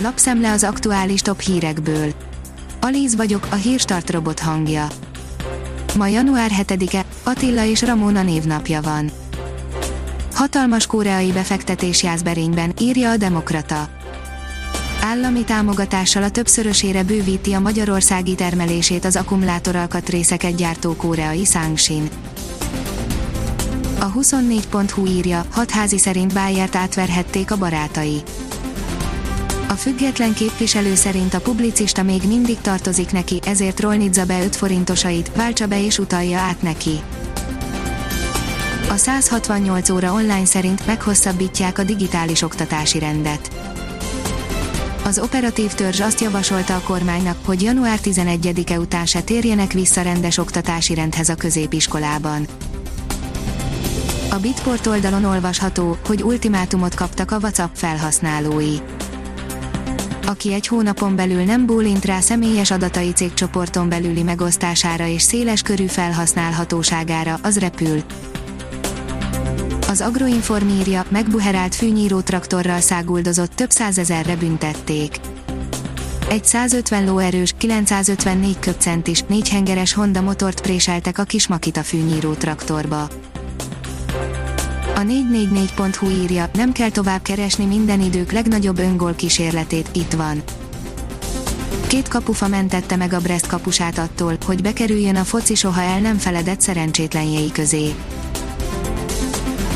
lapszemle az aktuális top hírekből. Alíz vagyok, a hírstart robot hangja. Ma január 7-e, Attila és Ramona névnapja van. Hatalmas koreai befektetés Jászberényben, írja a Demokrata. Állami támogatással a többszörösére bővíti a magyarországi termelését az akkumulátoralkatrészeket gyártó koreai Sangsin. A 24.hu írja, hatházi szerint Bájert átverhették a barátai. A független képviselő szerint a publicista még mindig tartozik neki, ezért rolnizza be 5 forintosait, váltsa be és utalja át neki. A 168 óra online szerint meghosszabbítják a digitális oktatási rendet. Az operatív törzs azt javasolta a kormánynak, hogy január 11-e után se térjenek vissza rendes oktatási rendhez a középiskolában. A Bitport oldalon olvasható, hogy ultimátumot kaptak a WhatsApp felhasználói. Aki egy hónapon belül nem bólint rá személyes adatai cégcsoporton belüli megosztására és széles körű felhasználhatóságára, az repül. Az Agroinform írja, megbuherált fűnyíró traktorral száguldozott több százezerre büntették. Egy 150 lóerős, 954 köbcentis, négyhengeres Honda motort préseltek a kis Makita fűnyíró traktorba. A 444.hu írja, nem kell tovább keresni minden idők legnagyobb öngól kísérletét, itt van. Két kapufa mentette meg a Brest kapusát attól, hogy bekerüljön a foci soha el nem feledett szerencsétlenjei közé.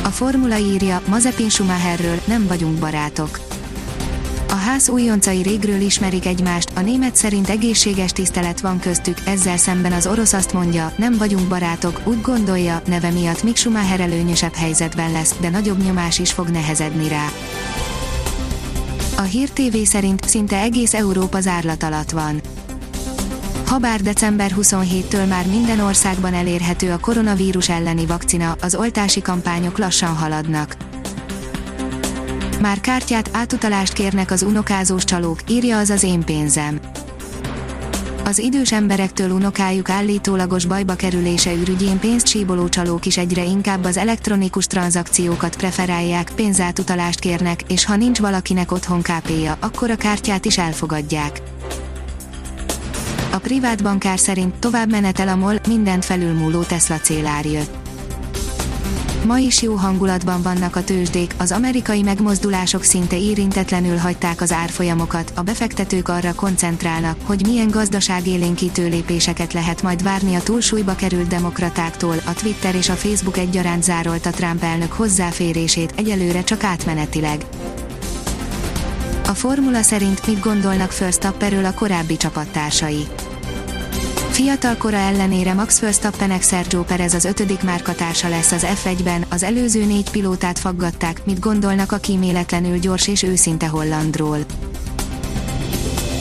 A formula írja, Mazepin Schumacherről nem vagyunk barátok. A ház újoncai régről ismerik egymást, a német szerint egészséges tisztelet van köztük, ezzel szemben az orosz azt mondja, nem vagyunk barátok, úgy gondolja, neve miatt Mick Schumacher előnyösebb helyzetben lesz, de nagyobb nyomás is fog nehezedni rá. A Hír TV szerint szinte egész Európa zárlat alatt van. Habár december 27-től már minden országban elérhető a koronavírus elleni vakcina, az oltási kampányok lassan haladnak. Már kártyát, átutalást kérnek az unokázós csalók, írja az az én pénzem. Az idős emberektől unokájuk állítólagos bajba kerülése ürügyén pénzt síboló csalók is egyre inkább az elektronikus tranzakciókat preferálják, pénzátutalást kérnek, és ha nincs valakinek otthon KP-ja, akkor a kártyát is elfogadják. A privát bankár szerint tovább menetel a MOL, mindent felülmúló Tesla célár jött. Ma is jó hangulatban vannak a tőzsdék, az amerikai megmozdulások szinte érintetlenül hagyták az árfolyamokat, a befektetők arra koncentrálnak, hogy milyen gazdaságélénkítő lépéseket lehet majd várni a túlsúlyba került demokratáktól, a Twitter és a Facebook egyaránt zárolta Trump elnök hozzáférését, egyelőre csak átmenetileg. A formula szerint mit gondolnak First a korábbi csapattársai. Fiatal kora ellenére Max Verstappenek Sergio Perez az ötödik márkatársa lesz az F1-ben, az előző négy pilótát faggatták, mit gondolnak a kíméletlenül gyors és őszinte hollandról.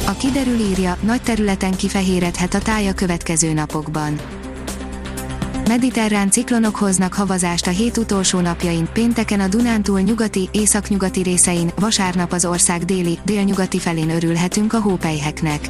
A kiderül írja, nagy területen kifehéredhet a táj a következő napokban. Mediterrán ciklonok hoznak havazást a hét utolsó napjain, pénteken a Dunántúl nyugati, északnyugati részein, vasárnap az ország déli, délnyugati felén örülhetünk a hópelyheknek.